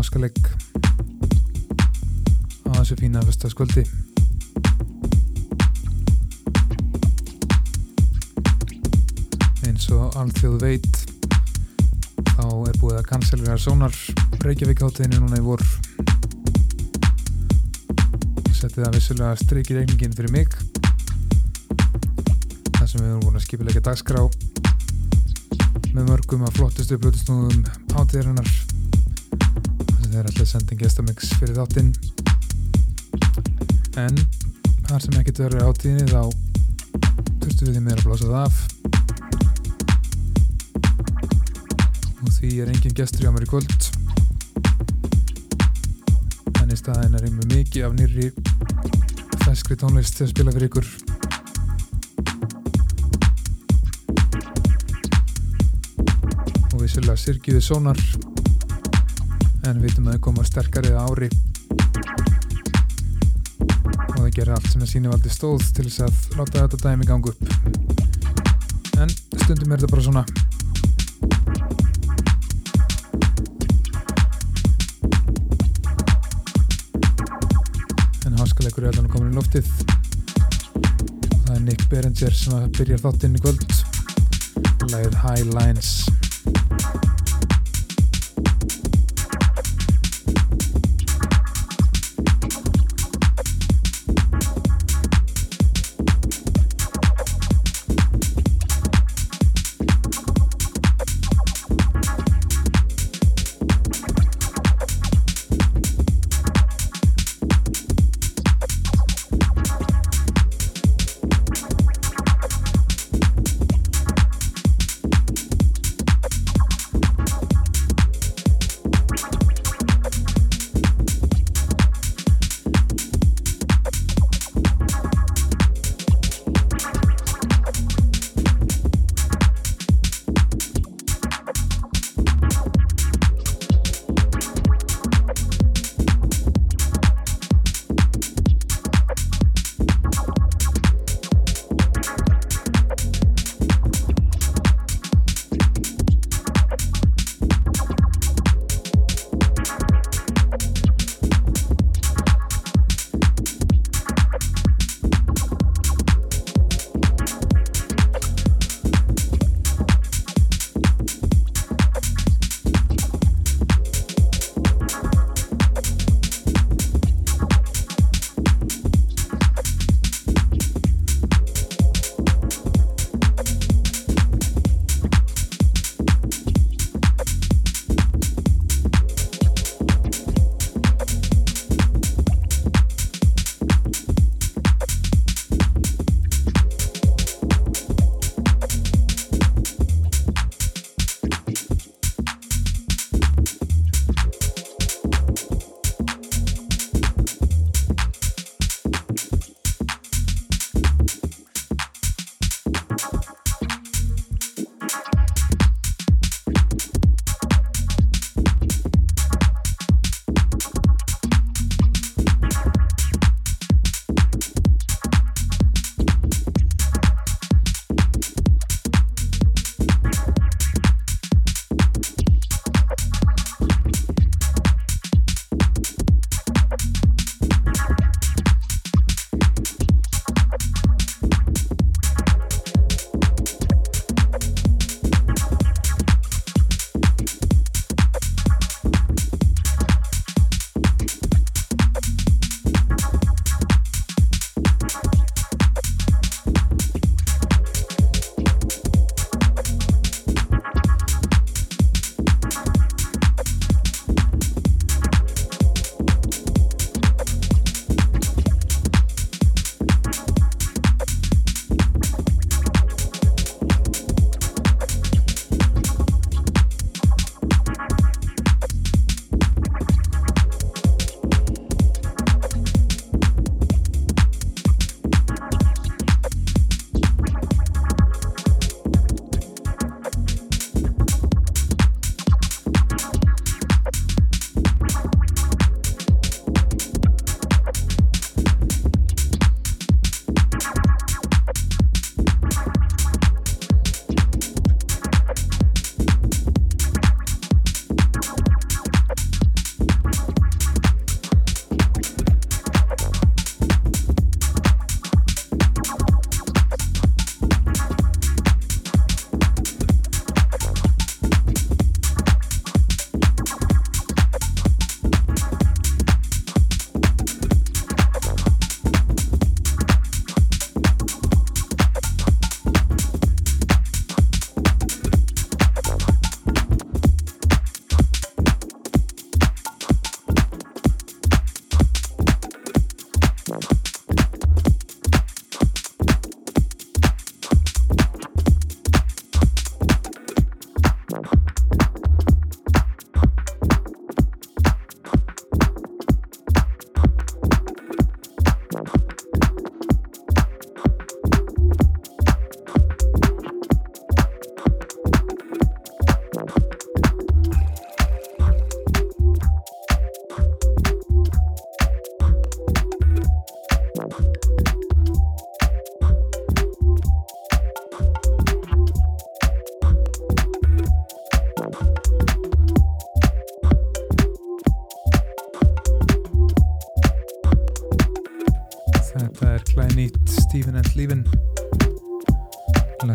háskalegg á þessu fína fyrstaskvöldi eins og allþjóð veit þá er búið að kanselera Sónar Reykjavík átteginu núna í vor. Setti það vissulega streik í reyningin fyrir mig þar sem við erum búin að skipilegja dagskrá með mörgum að flottustu blötusnúðum þeir er alltaf sendin gestamix fyrir þáttinn. En þar sem ekkert verður átíðinni þá þurftu við því meira að blása það af. Og því er engin gestur hjá mér í kvöld. En í staðin er einnig mikið af nýri feskri tónlist til að spila fyrir ykkur. Og vissulega sirkjuði sónar en við vitum að það koma sterkari ári. Og það gerir allt sem er sínivaldi stóð til þess að láta þetta dæmi gangu upp. En stundum er þetta bara svona. En háskalegur er alveg komin í loftið. Og það er Nick Berenger sem að byrja þáttinn í kvöld. Læð High Lines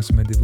lag sem heiti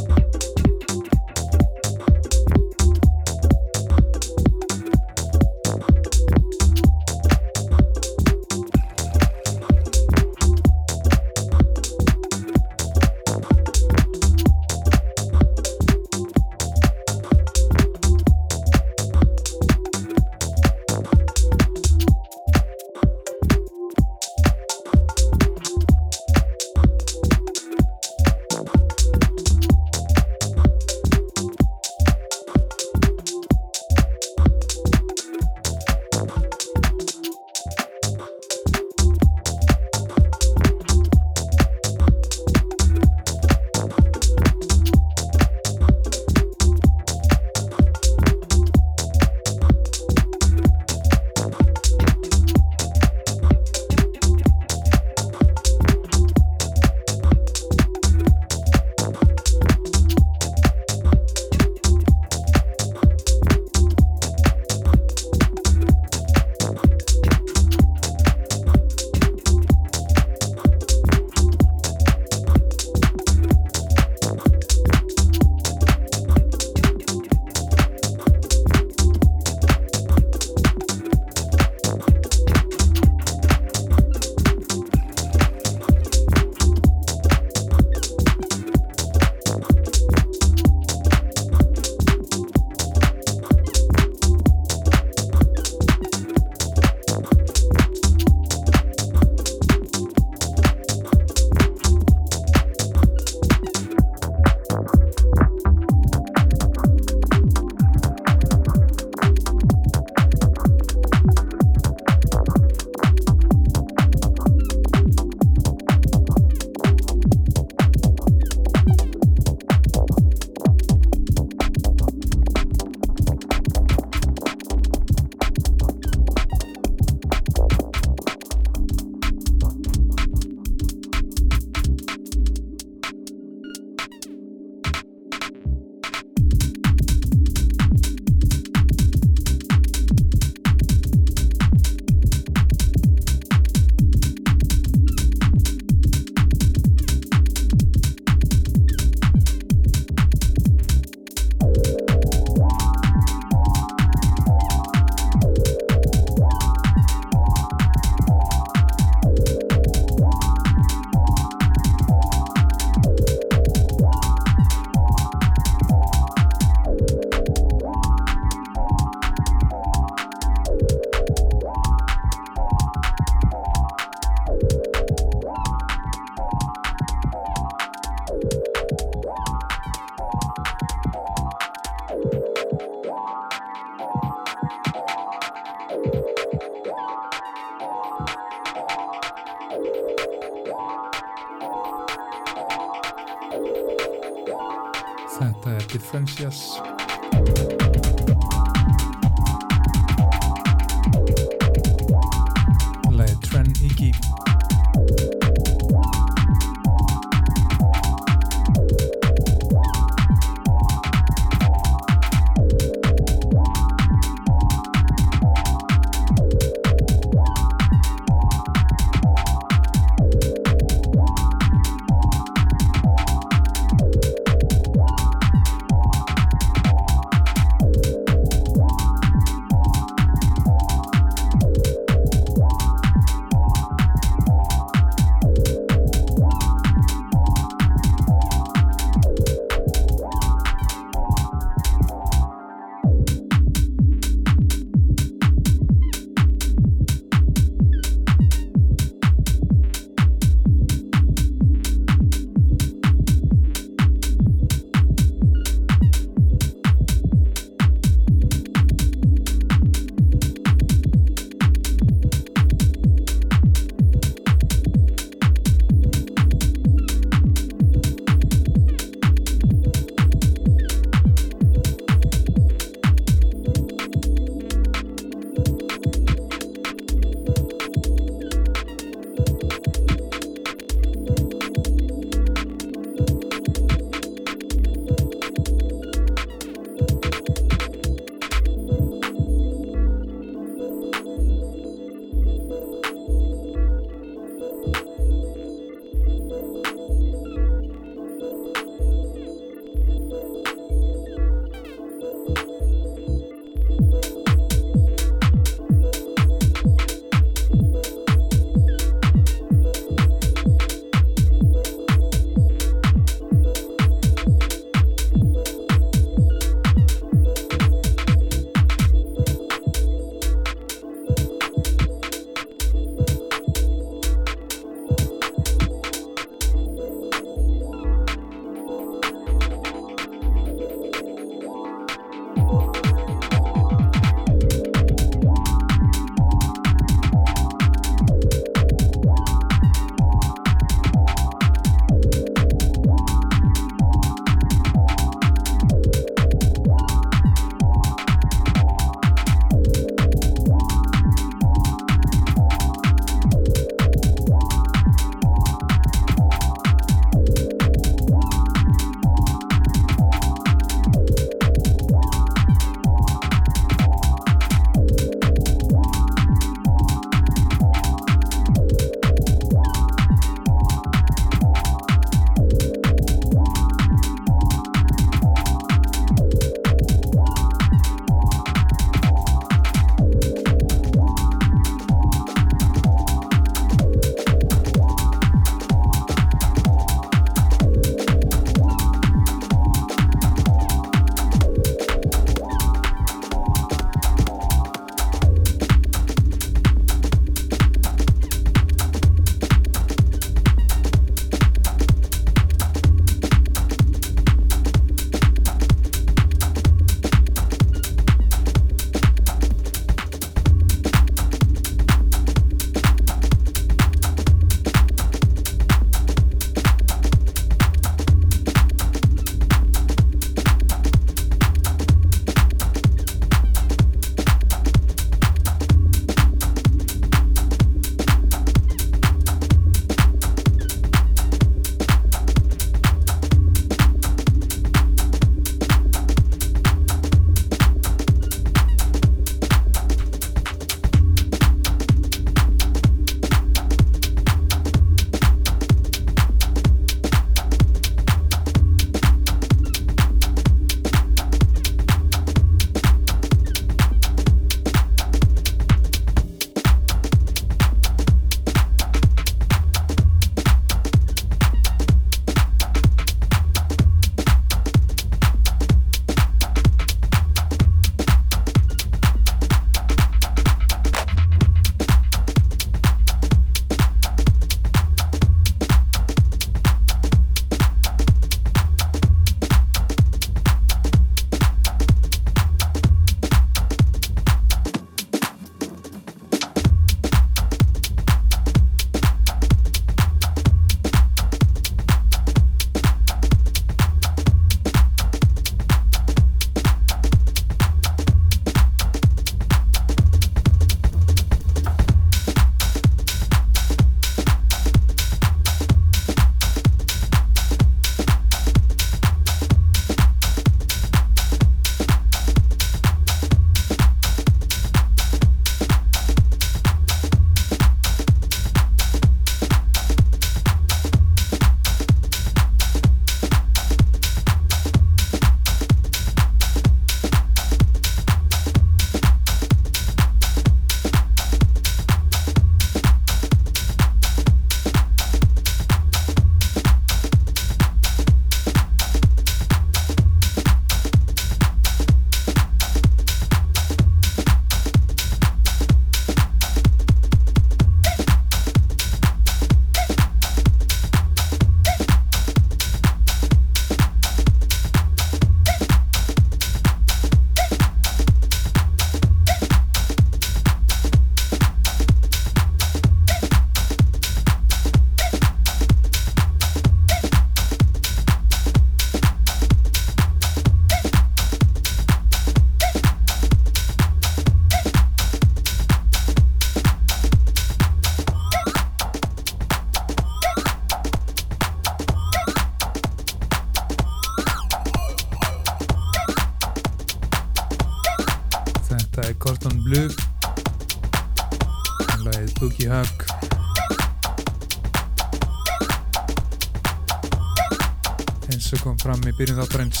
í byrjun þáttarins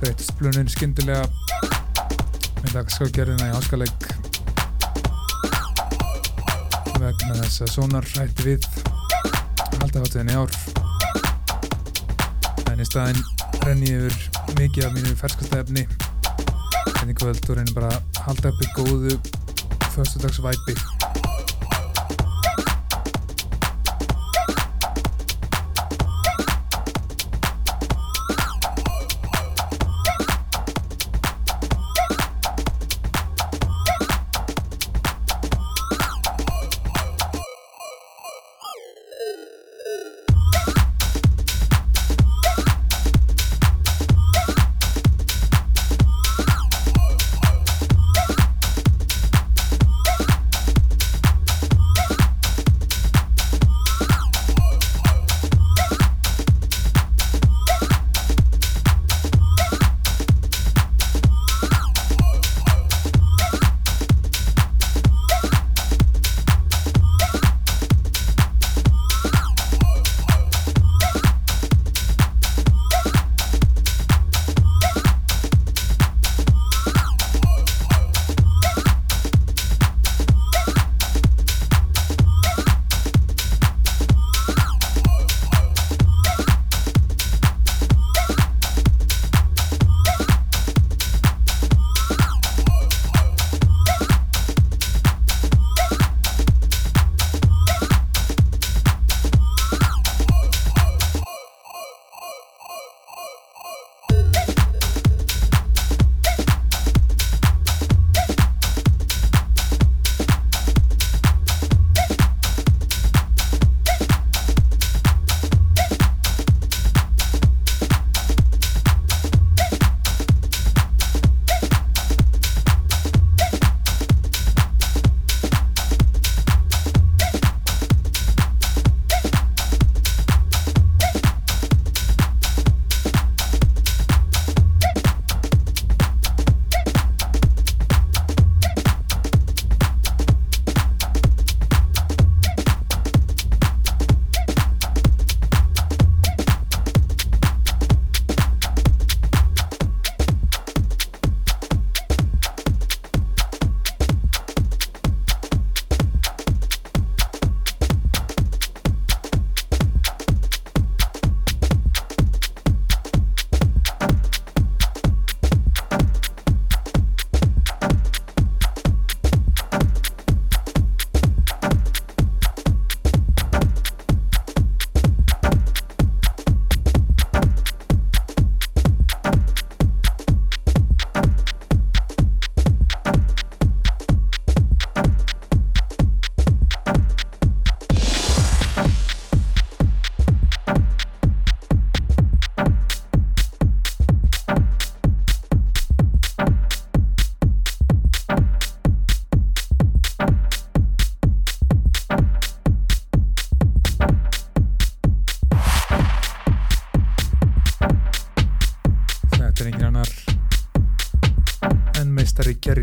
breytist blunin skindilega með dagskágerðina í háskaleg vegna þess að Sonar hætti við halda hátuðin í ár. En í staðin renni yfir mikið af mínu ferskastæfni en í kvöld og reynir bara halda upp í góðu förstudagsvæpi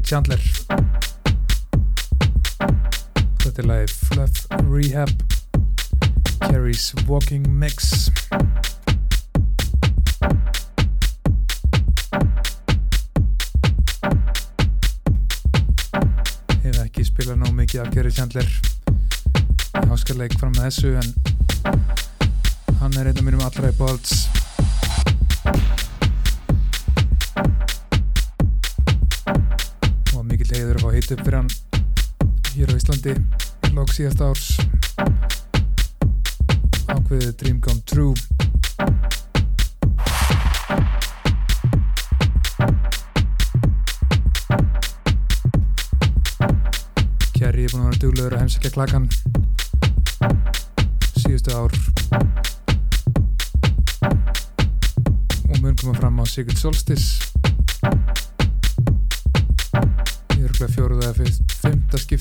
Chandler. Þetta er lagi Fluff Rehab Carrie's Walking Mix. Hef ekki spilað ná mikið af Carrie Chandler ég háskar leik fram með þessu en hann er einn af mínum allra í bólts hitt upp fyrir hann hér á Íslandi lók síðast árs. Ákveðið Dream Come True. Kerry er búin að vera duglegur að heimsækja klakkan síðustu ár. Og mun koma fram á Sigurd Solstis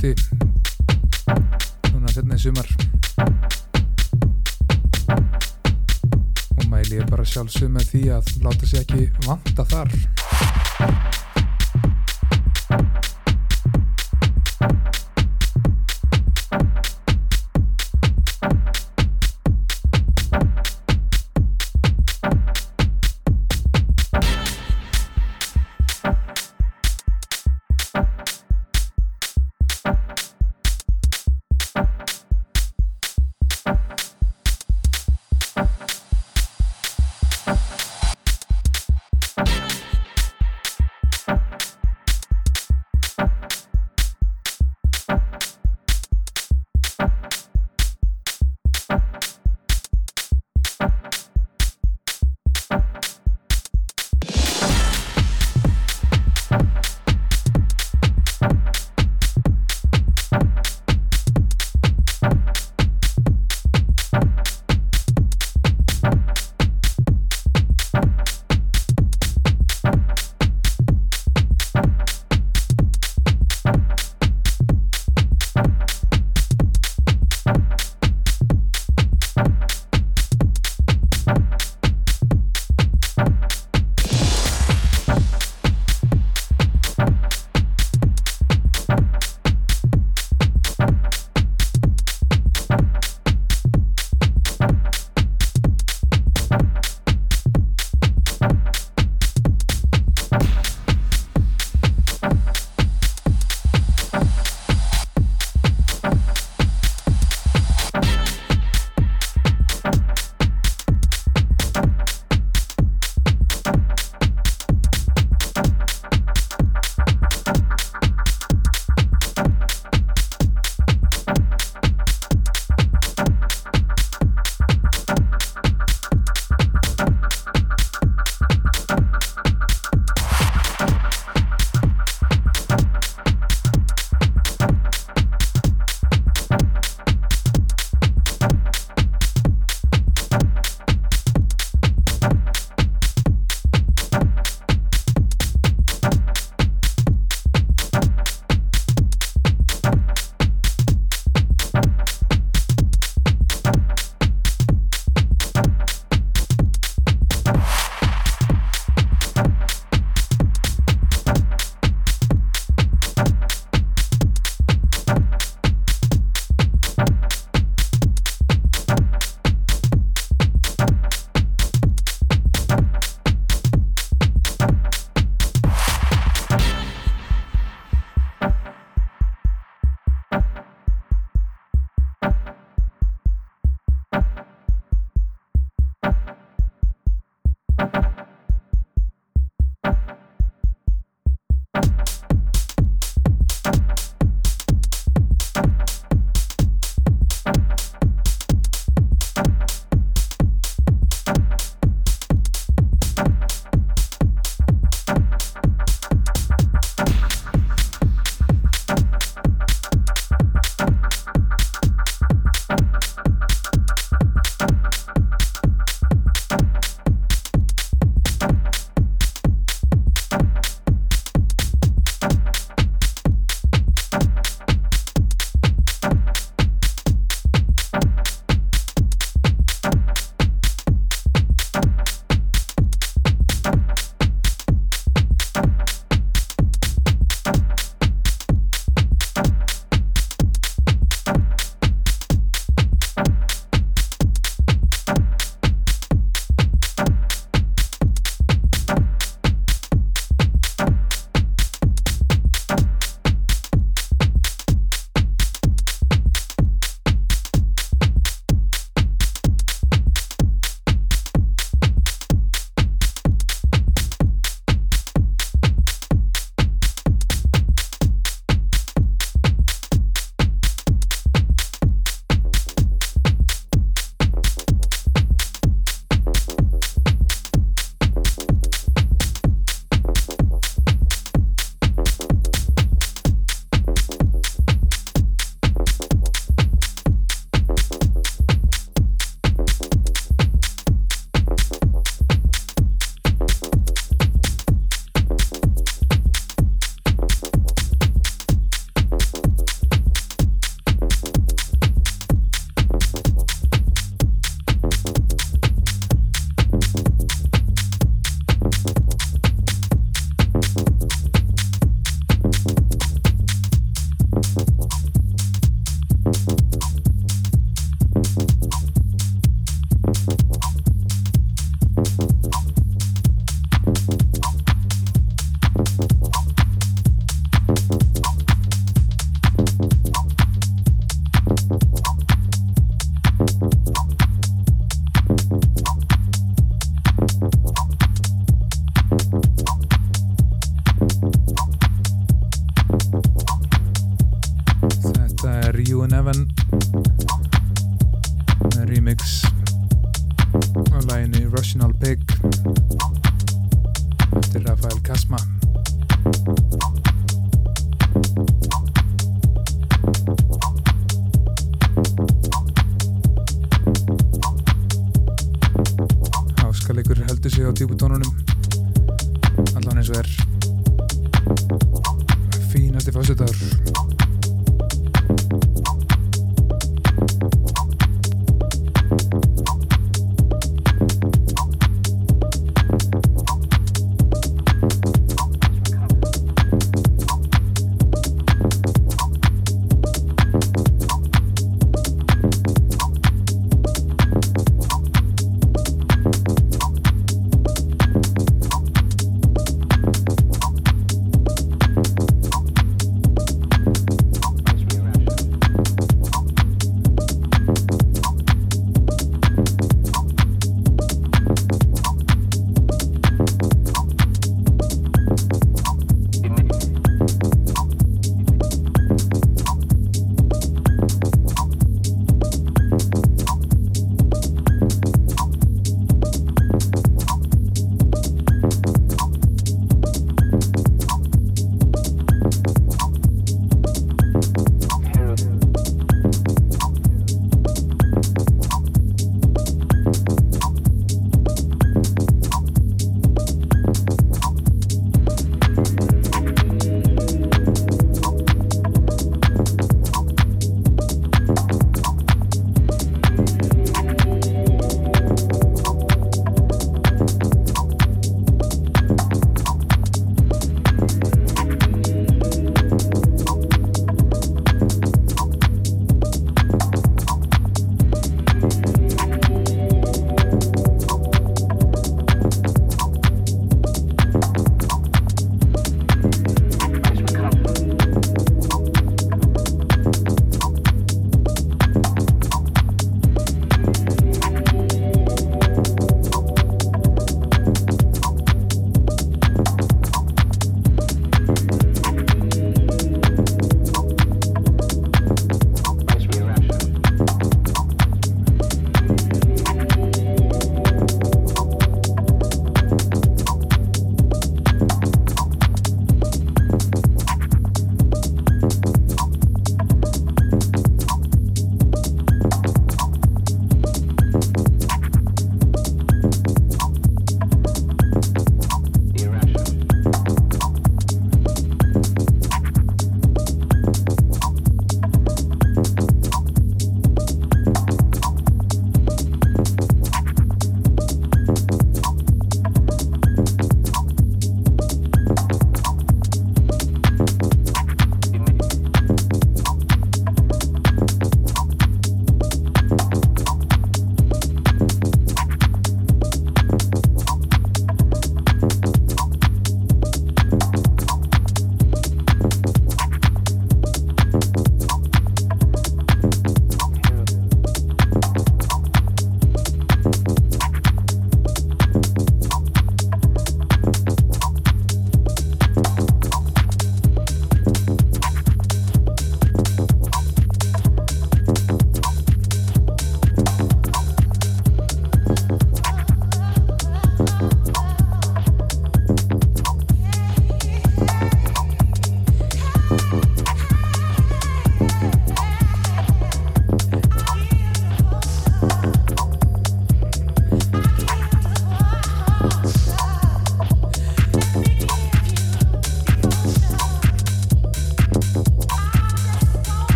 skipti núna setna í sumar. Og mæli ég bara sjálfsög með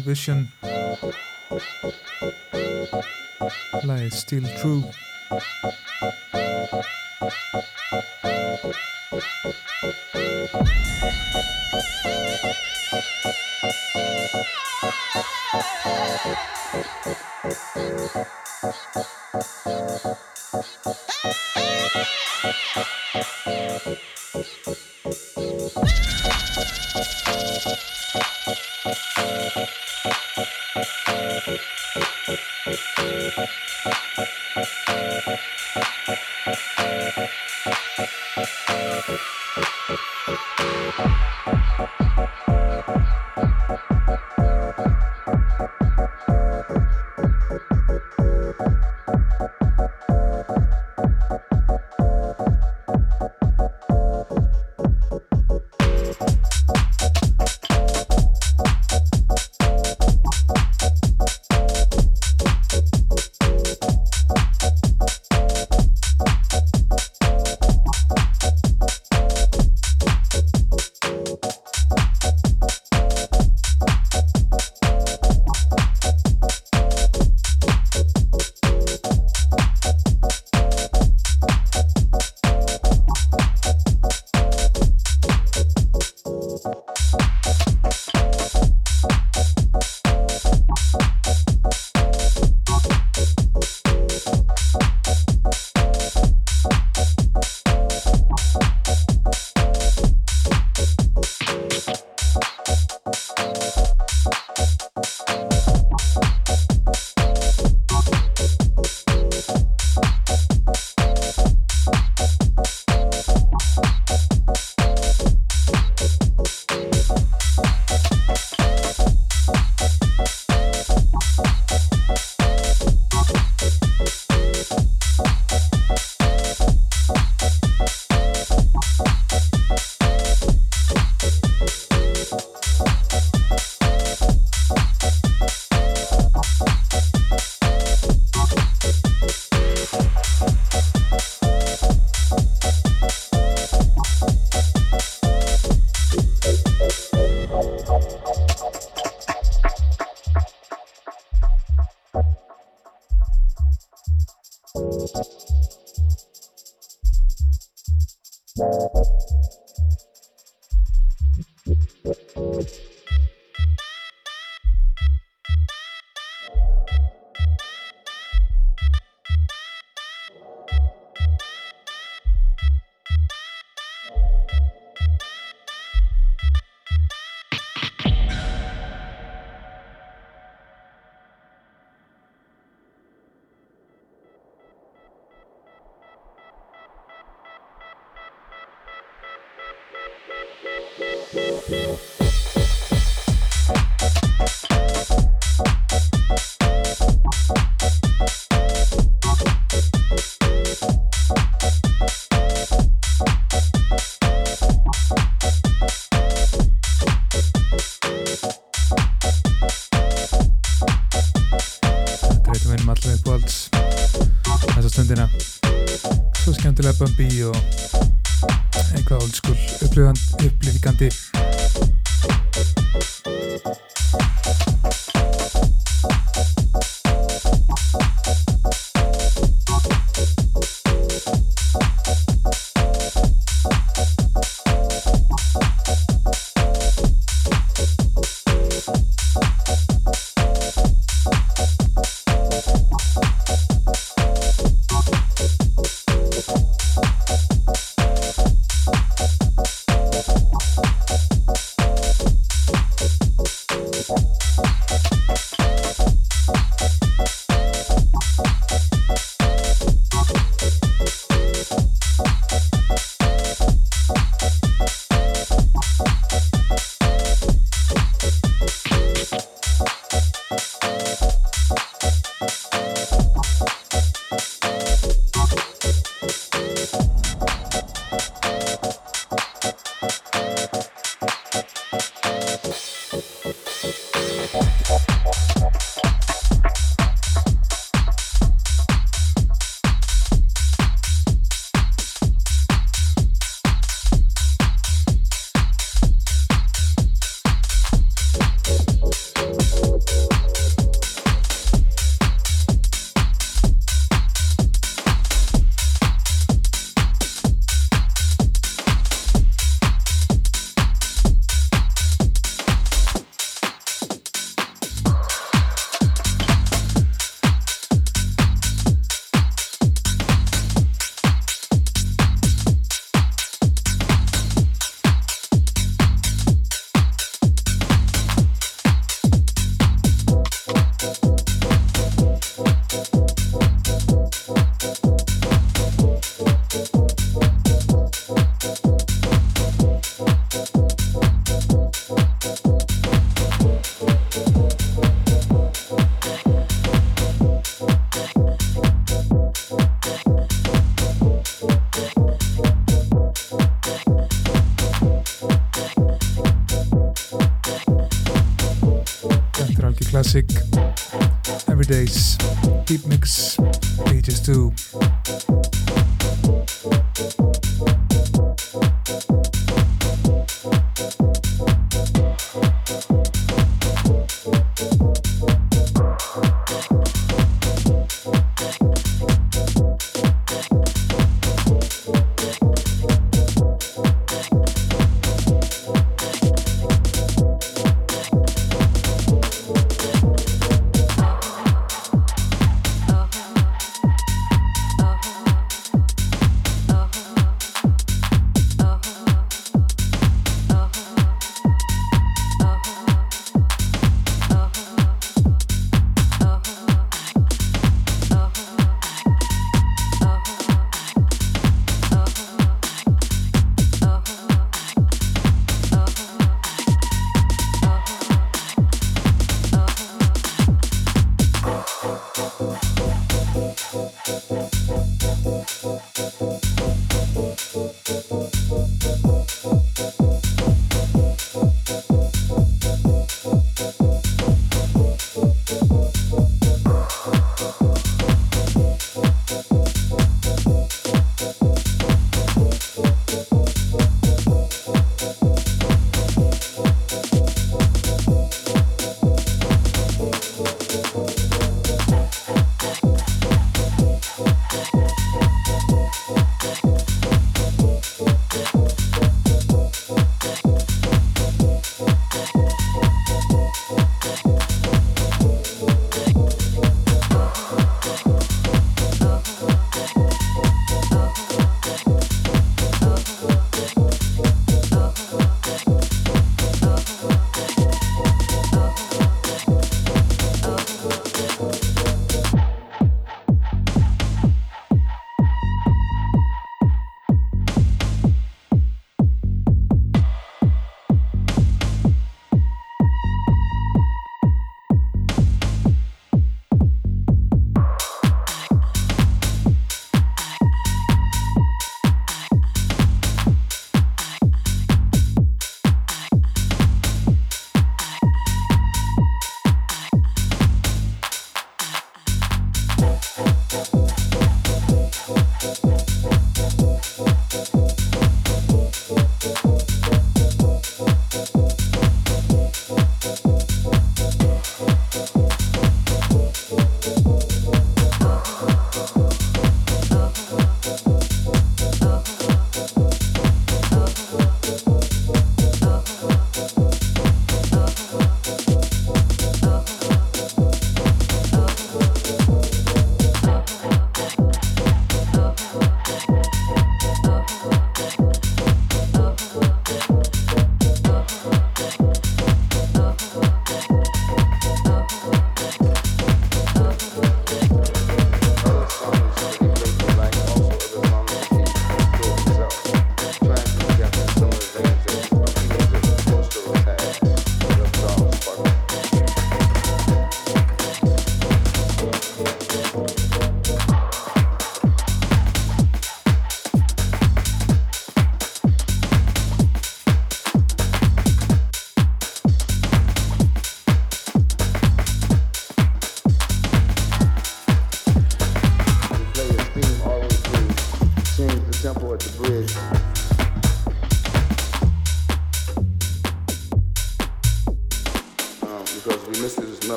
vision lies still true. Thank you. og einhvað old school upplifand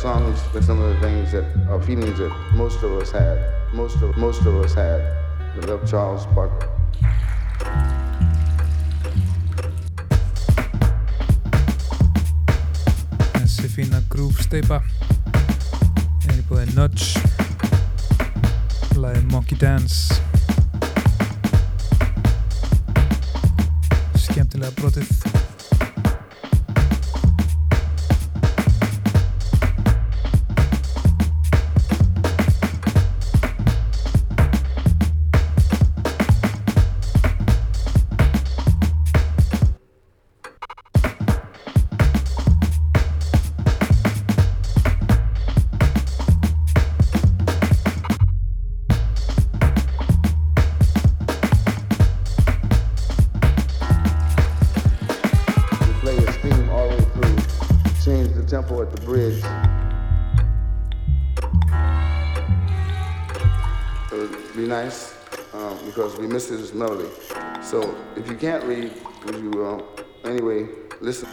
songs with some of the things that are feelings that most of us had, most of most of us had. The love Charles Parker. Mrs. Melody. So if you can't read, you will. Anyway, listen.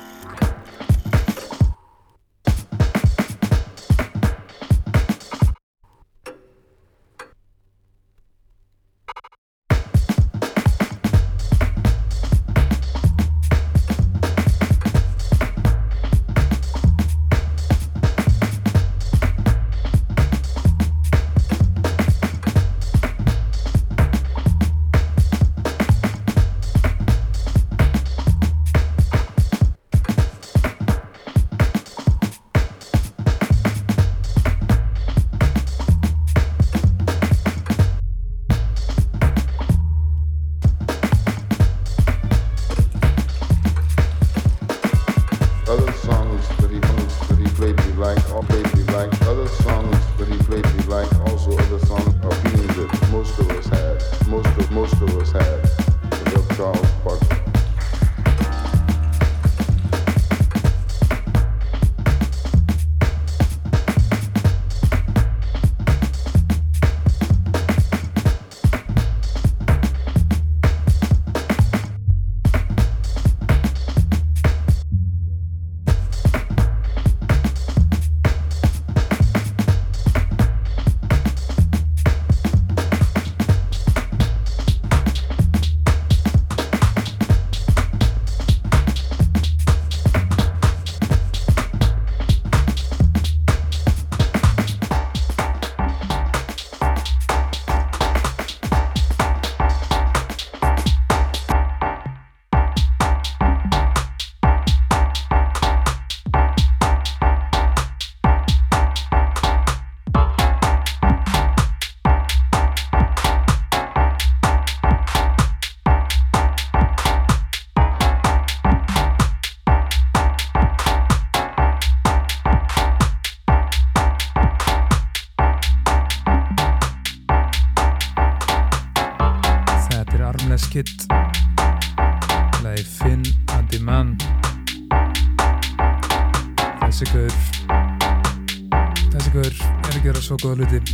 Svo góða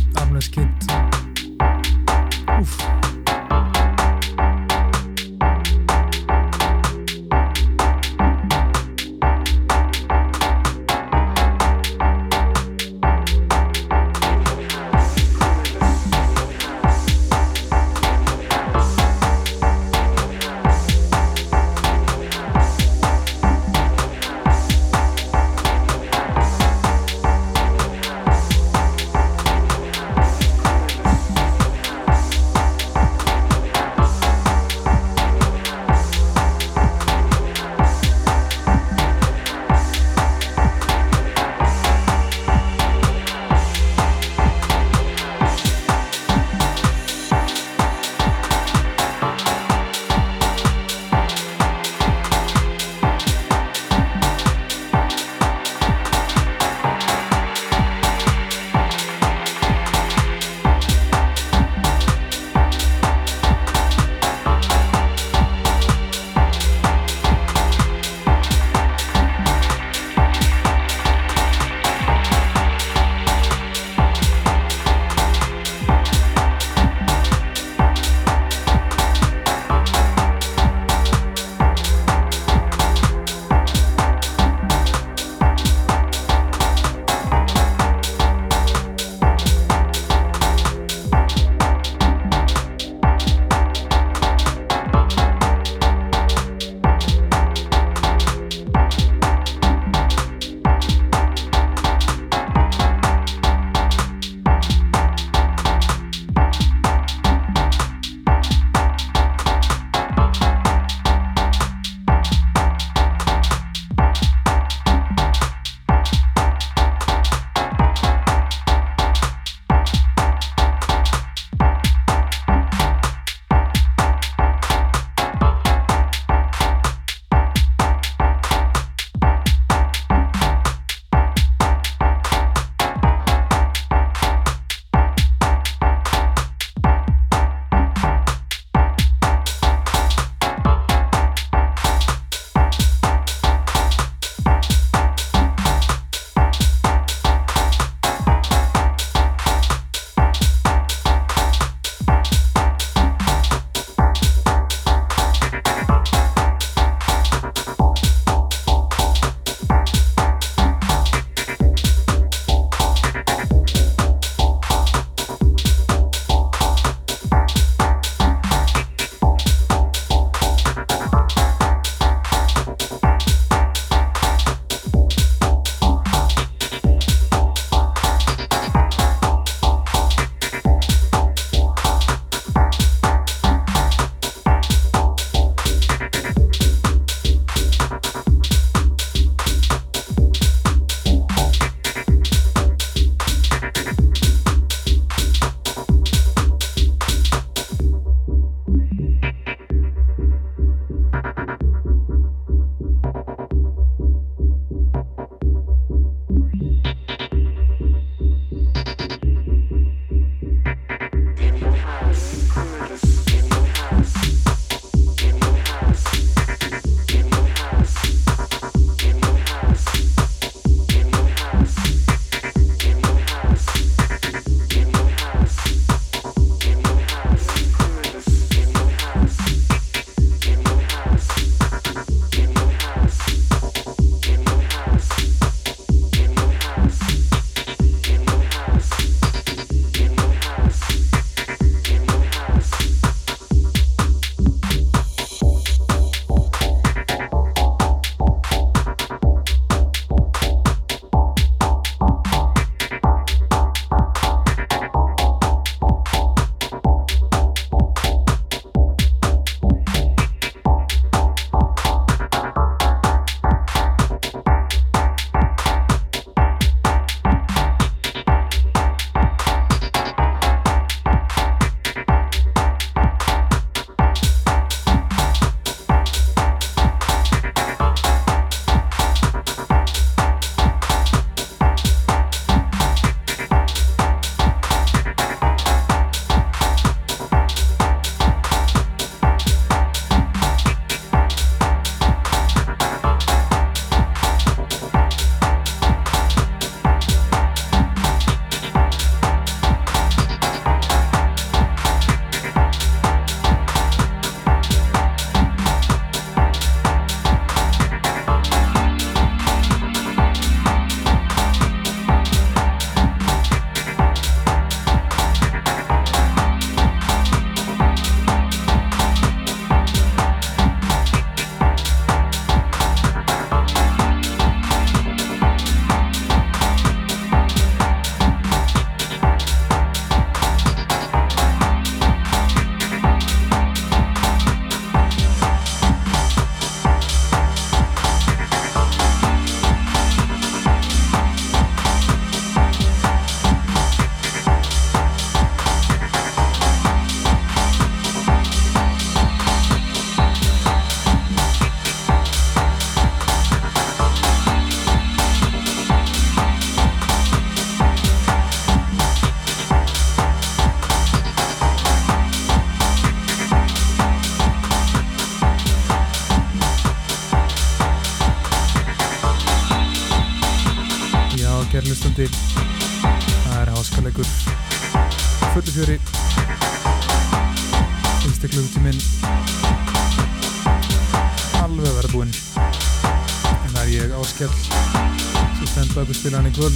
kvöld.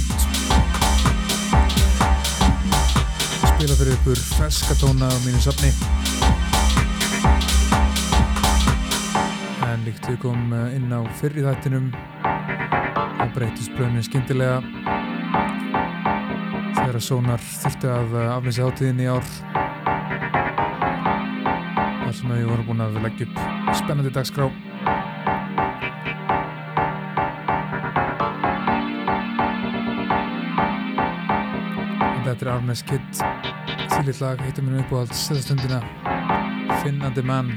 Spila fyrir ykkur feskatóna á mínu safni. En líkt við kom eh, inn á fyrri þættinum og breytist blöðinu skindilega þegar að Sónar þurfti að eh, aflýsa hátíðin í ár þar sem við vorum búin að leggja upp spennandi dagskrá Arnes Kidd. Þýllit lag heitir mér uppáhald stundina. Finnandi mann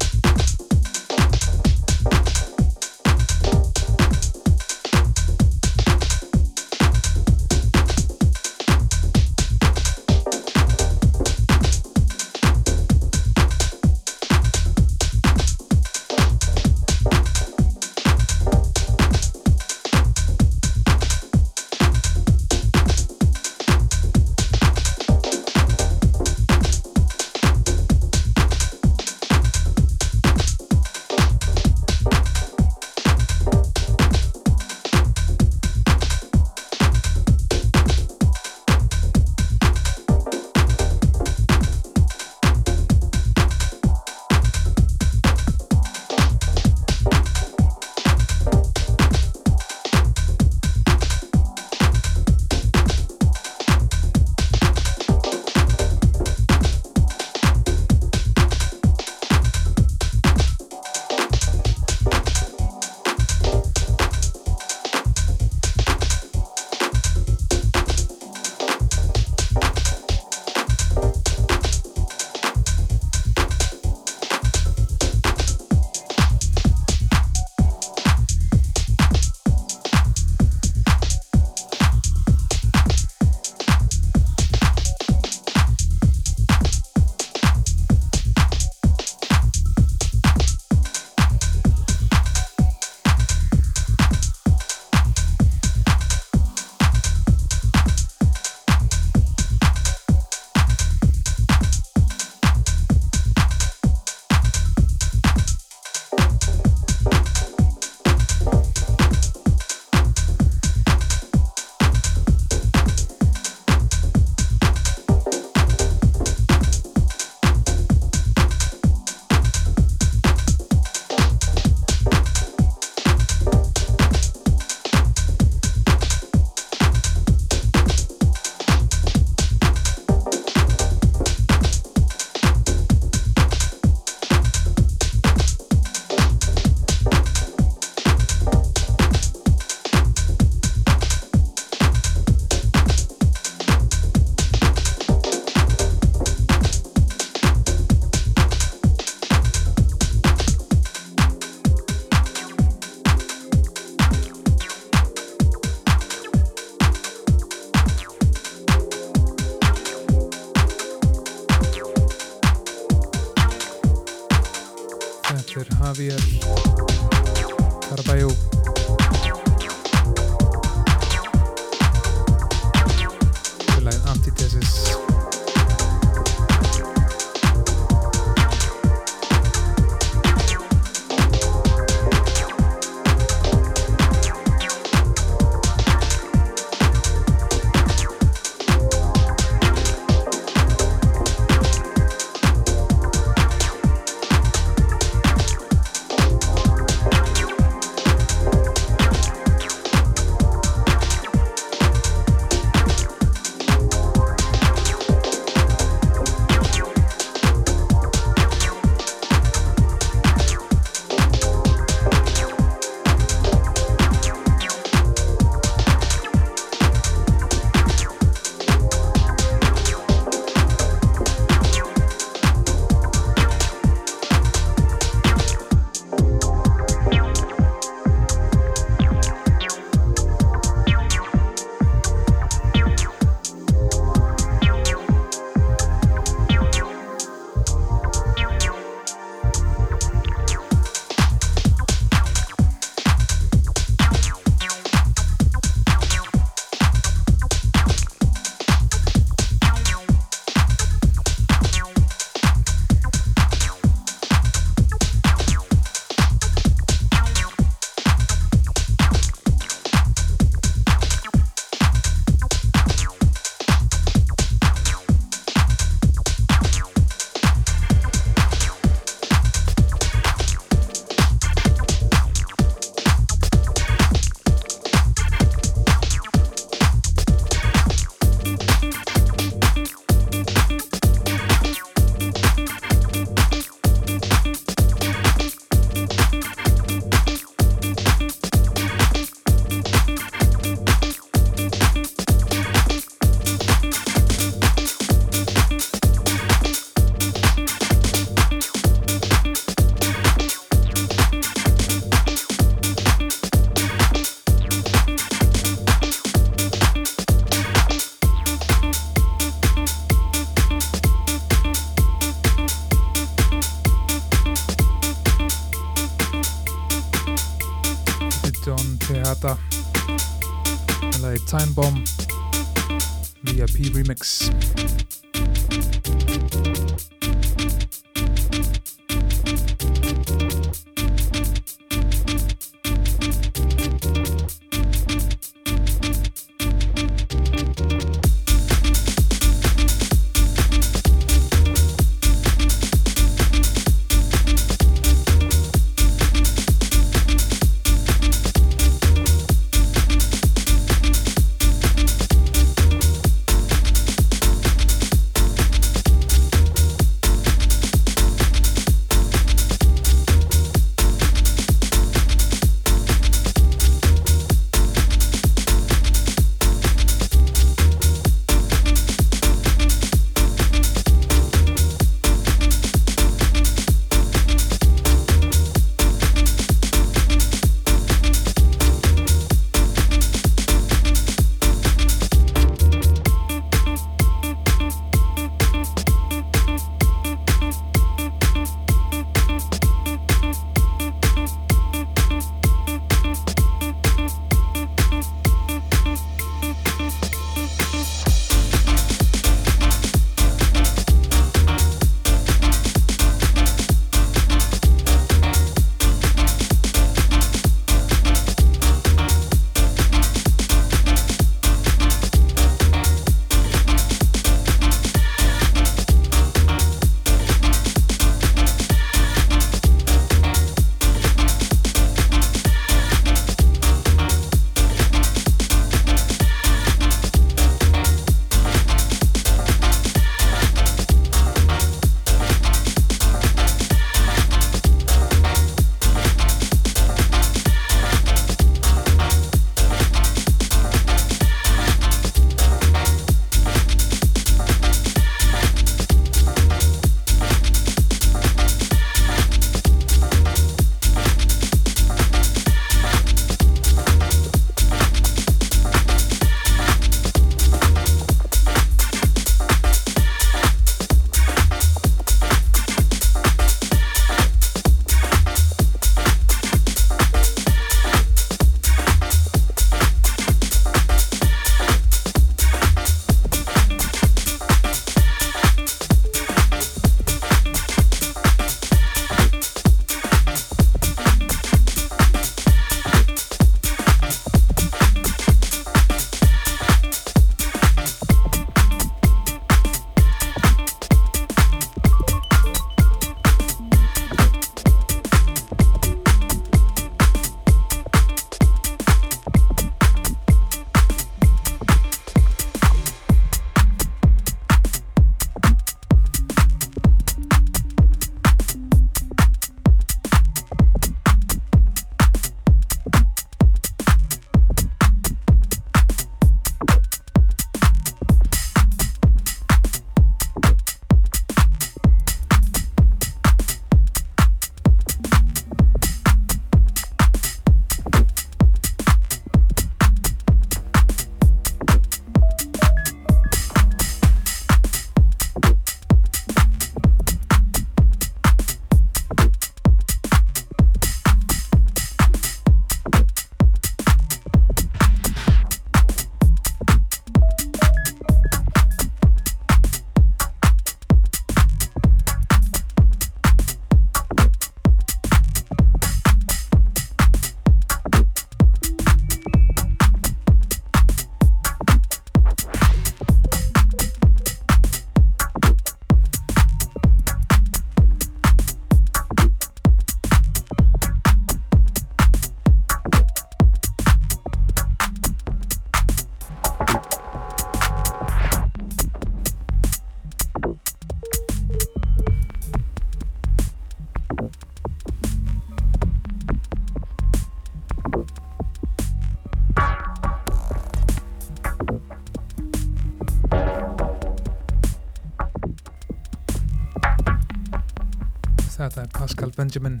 Benjamin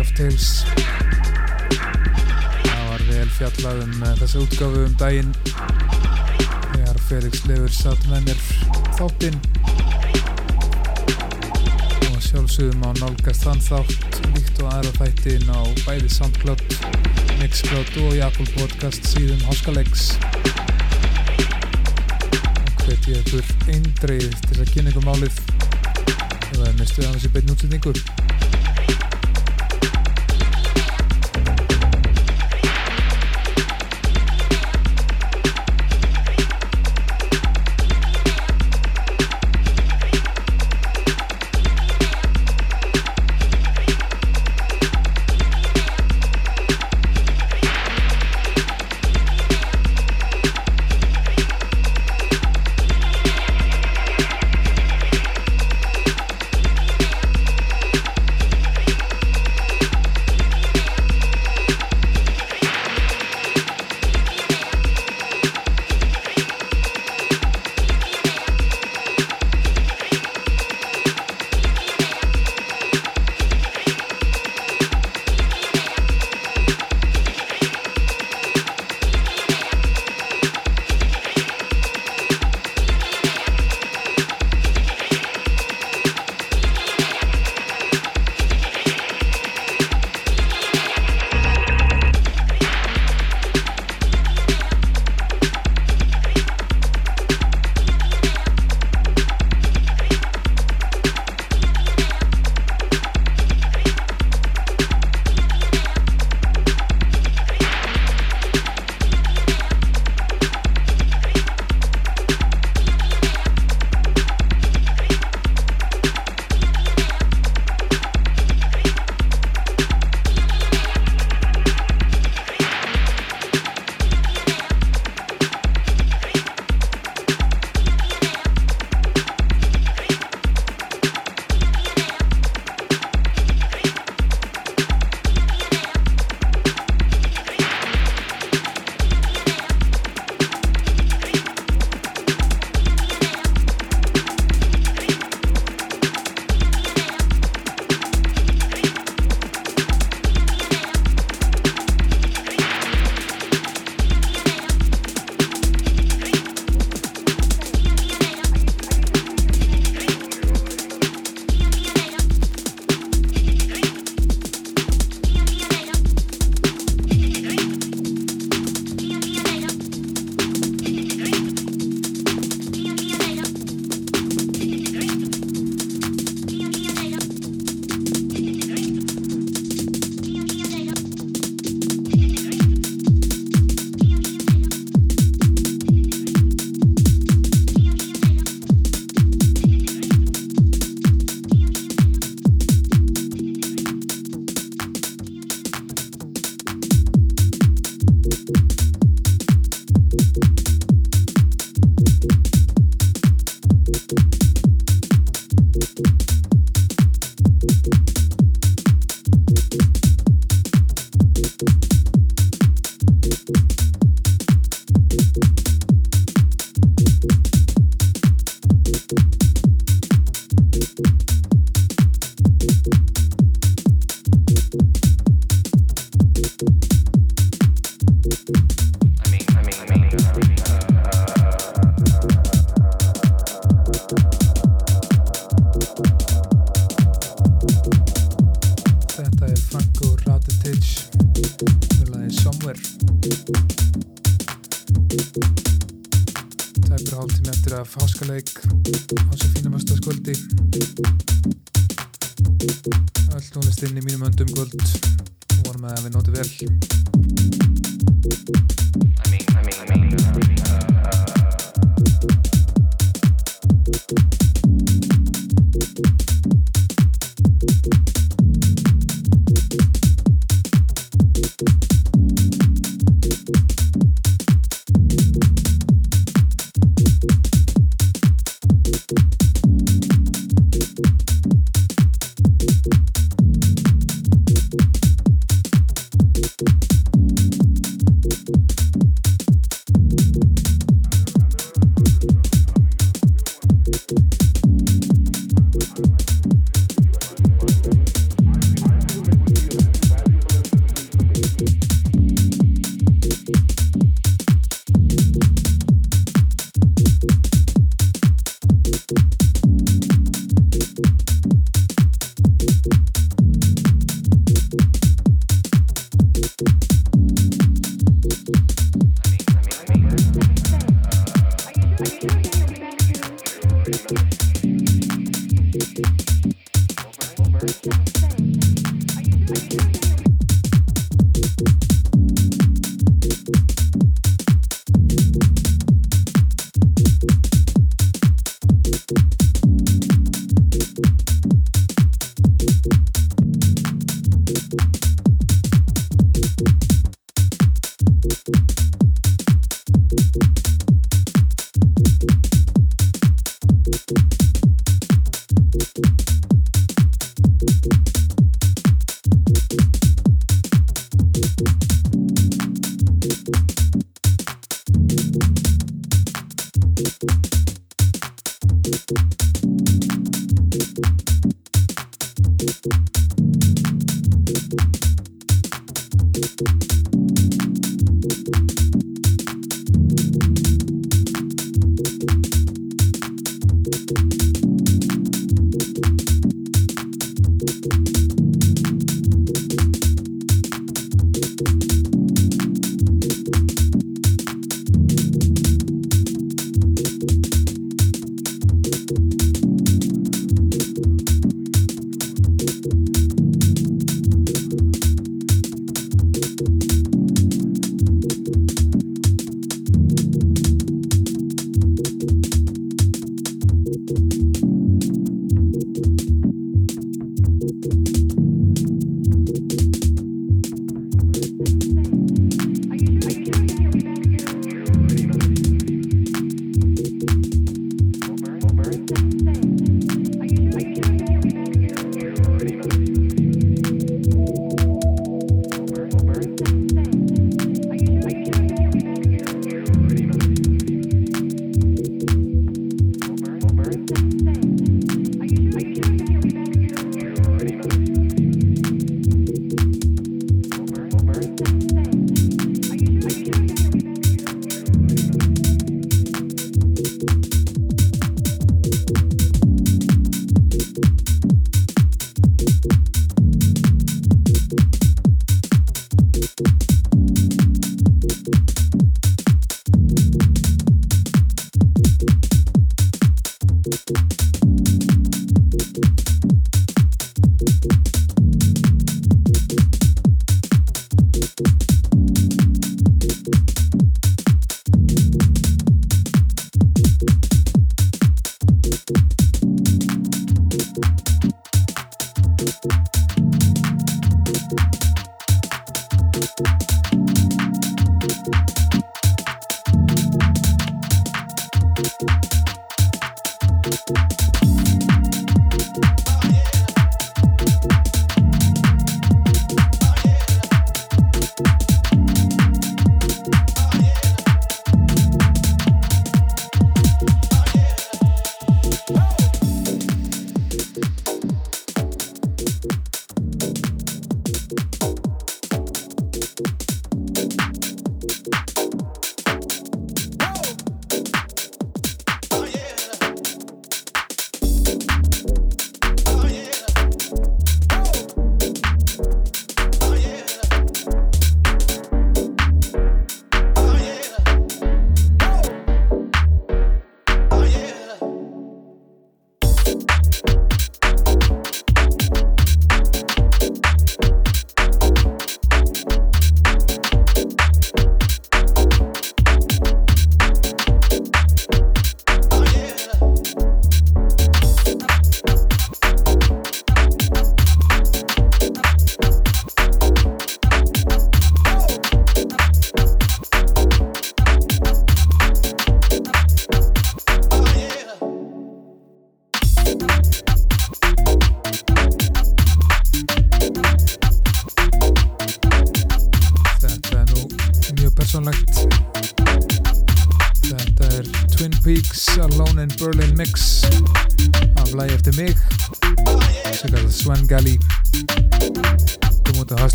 Like of Tales það var vel fjallað um uh, þessa útgáfu um daginn. Þegar Felix Leifur satt með mér þáttinn. Og sjálfsögum á nálgast þann þátt líkt og aðra þættin á bæði Soundcloud Mixcloud og í Apple Podcast síðan Háskalegs hvet ég ykkur eindreið til þess að kynna ykkur málið. Er mistuð af þessi beinn útsendingu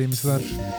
gaman að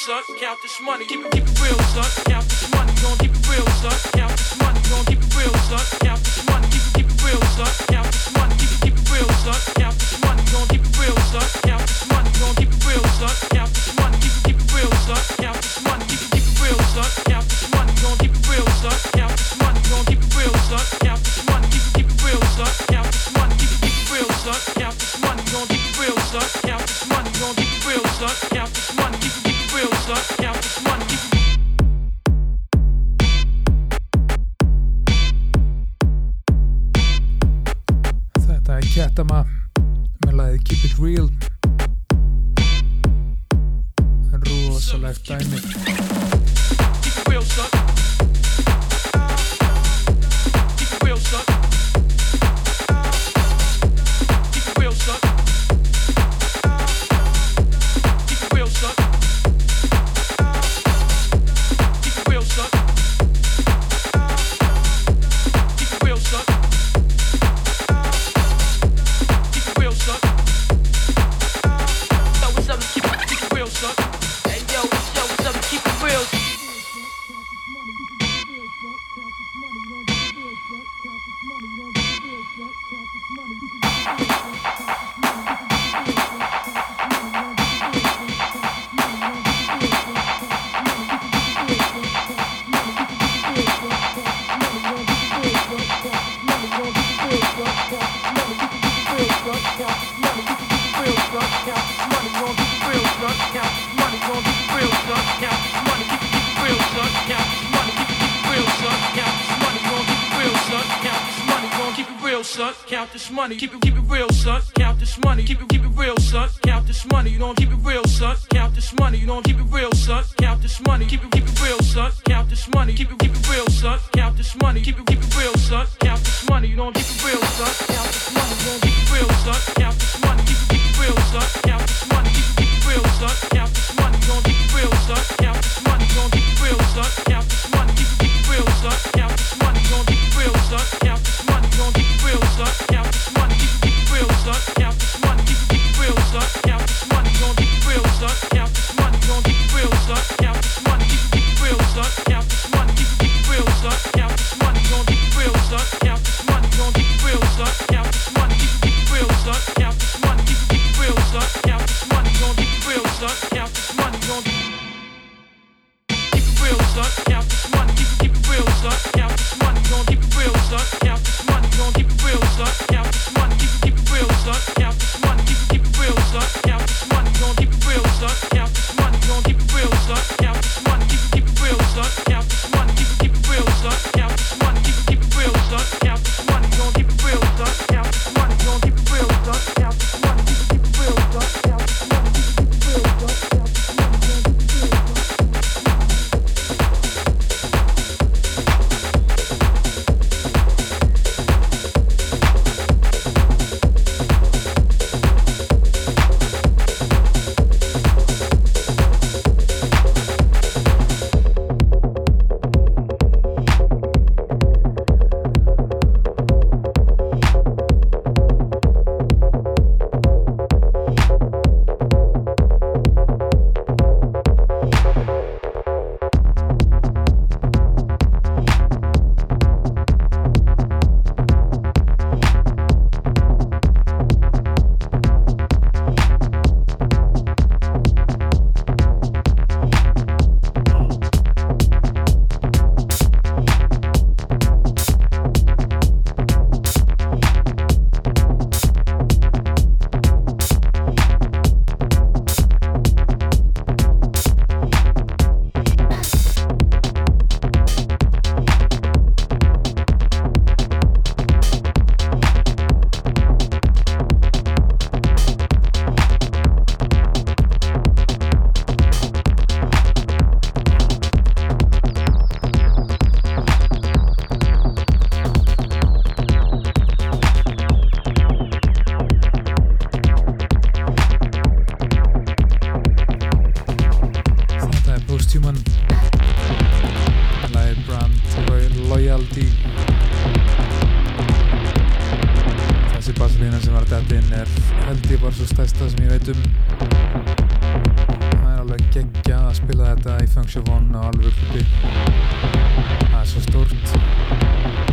son. Count this money. Keep it, keep Sumardætin er held ég bara svo stæsta sem ég veit um. Það er alveg geggjað að spila þetta í Function 1 á alveg uppi Það er svo stórt.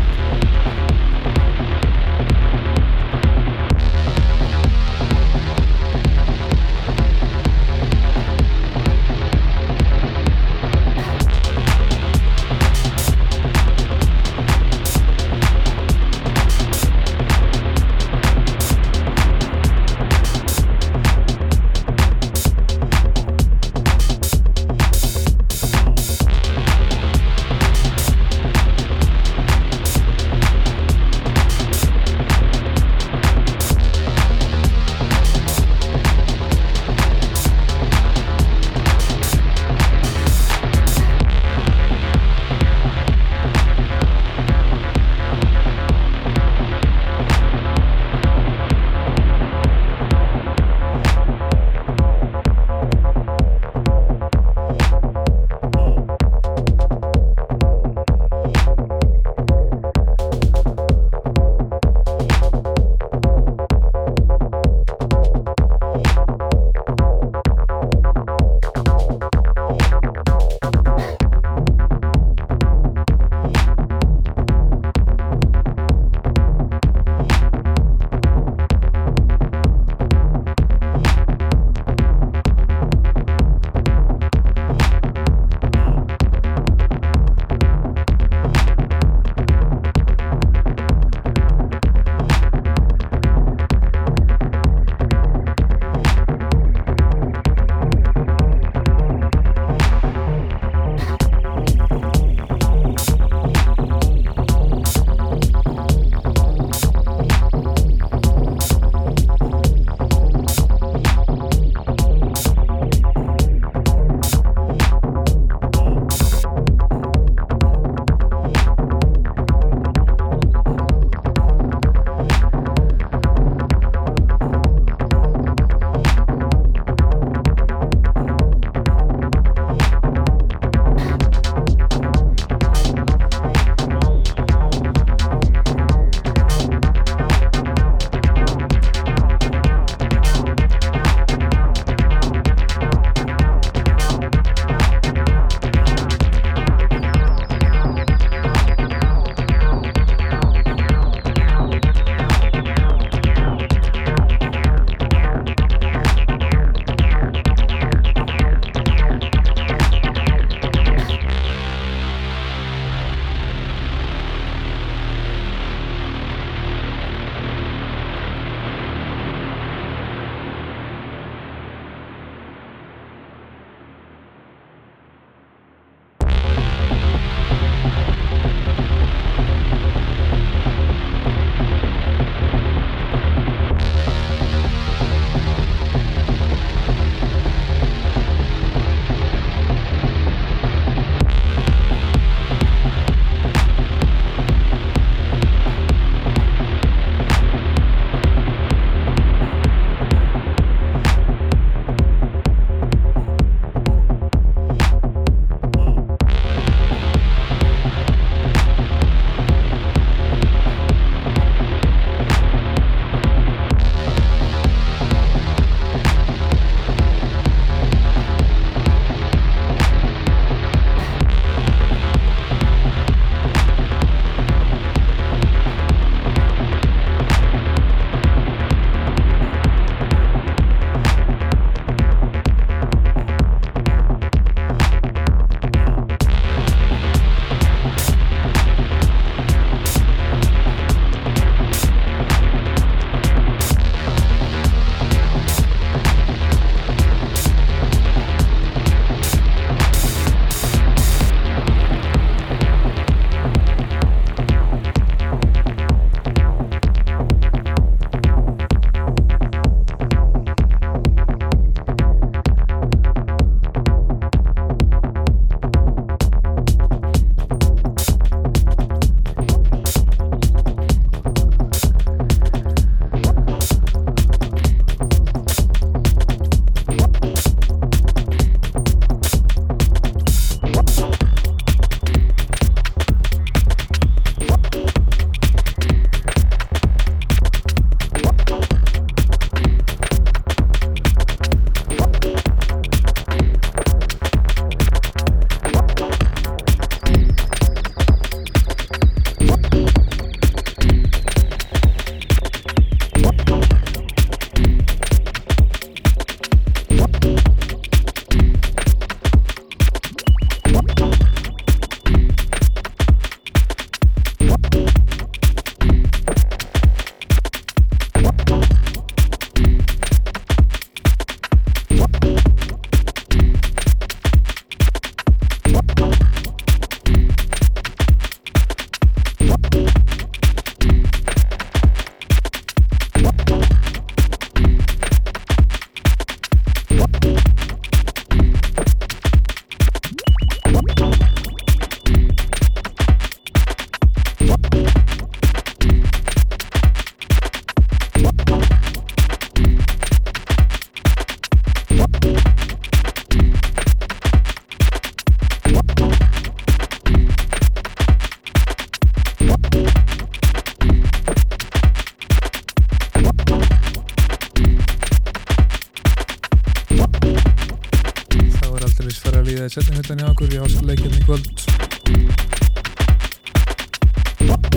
Okkur í háskaleikjarni kvöld.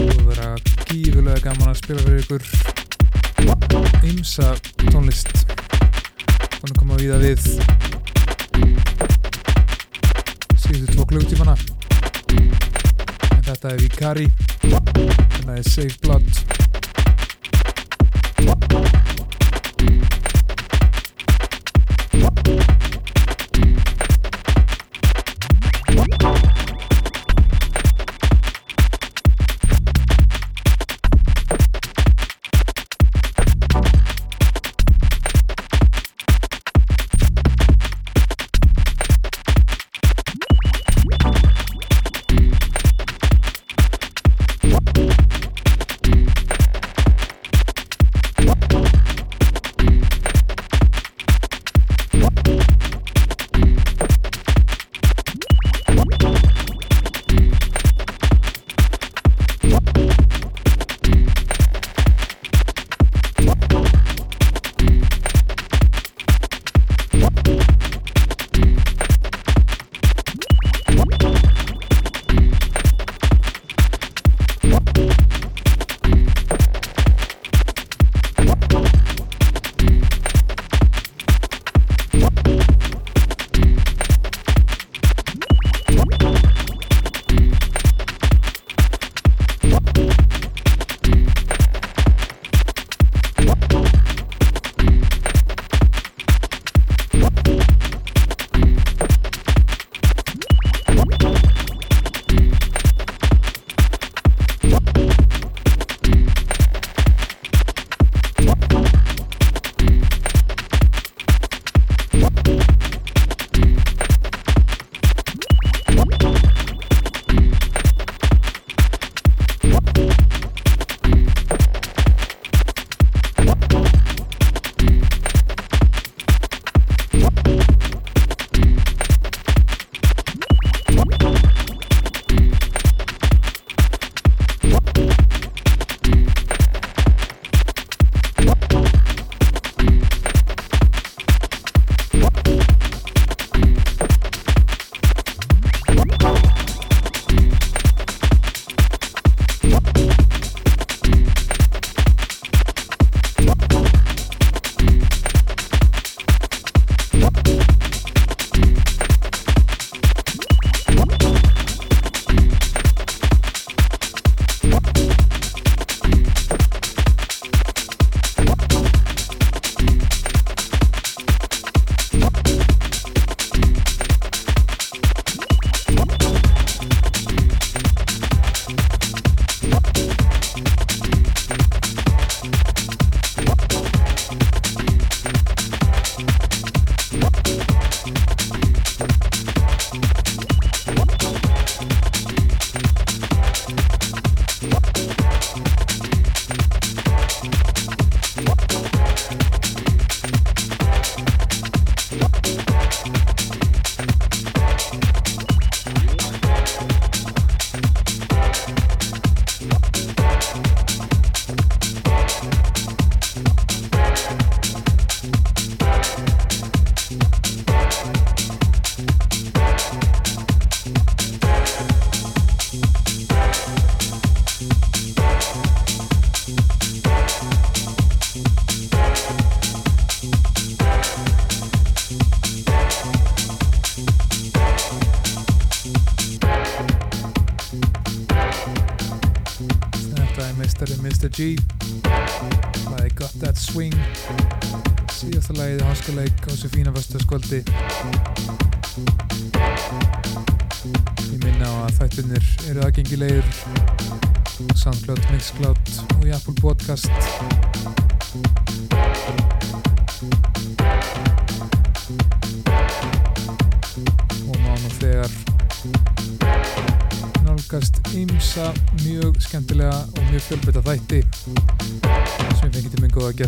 Og vera gífulega gaman að spila fyrir ykkur. Ymsa tónlist búin að koma að víða við. Síðustu tvo klugtífana en þetta er Vikari. Þetta er Safe Blood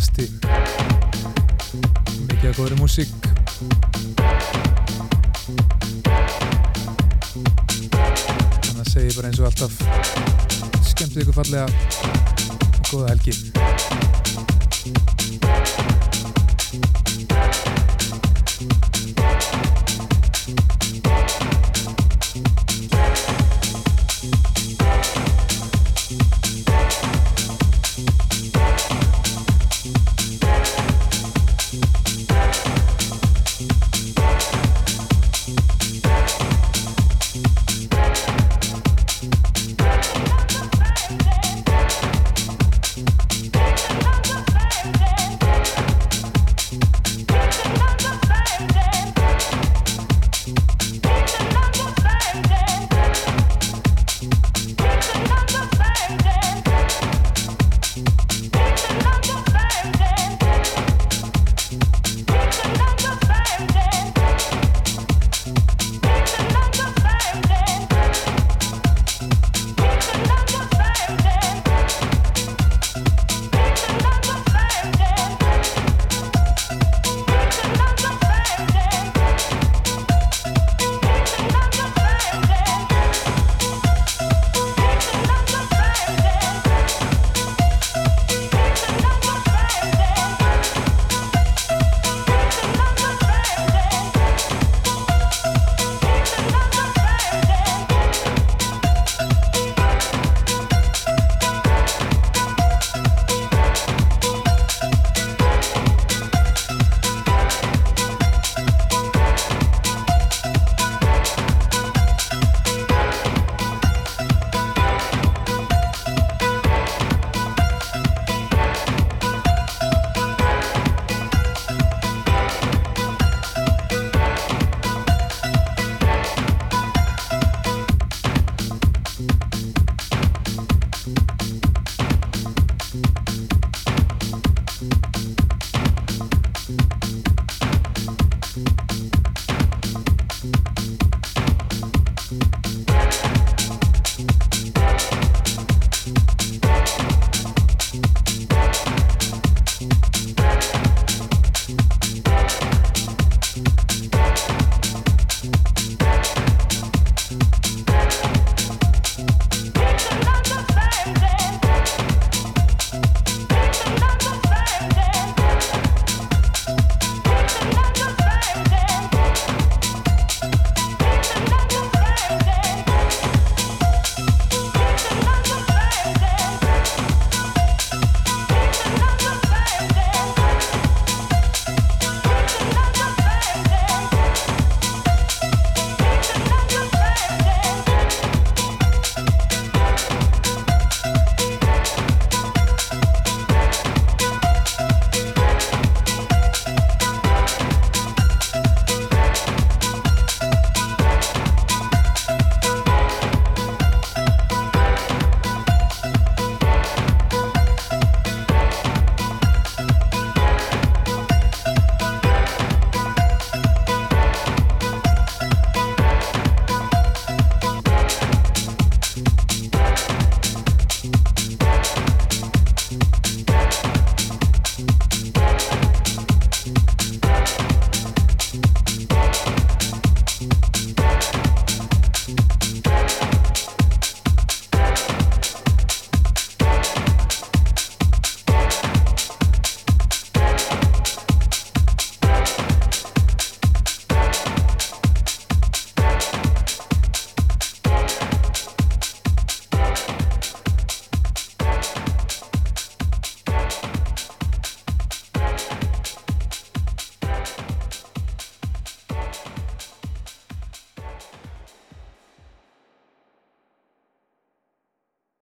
gæsti mikið að góðri músík. Þannig að segja bara eins og alltaf skemmtið ykkur fallega og góða helgi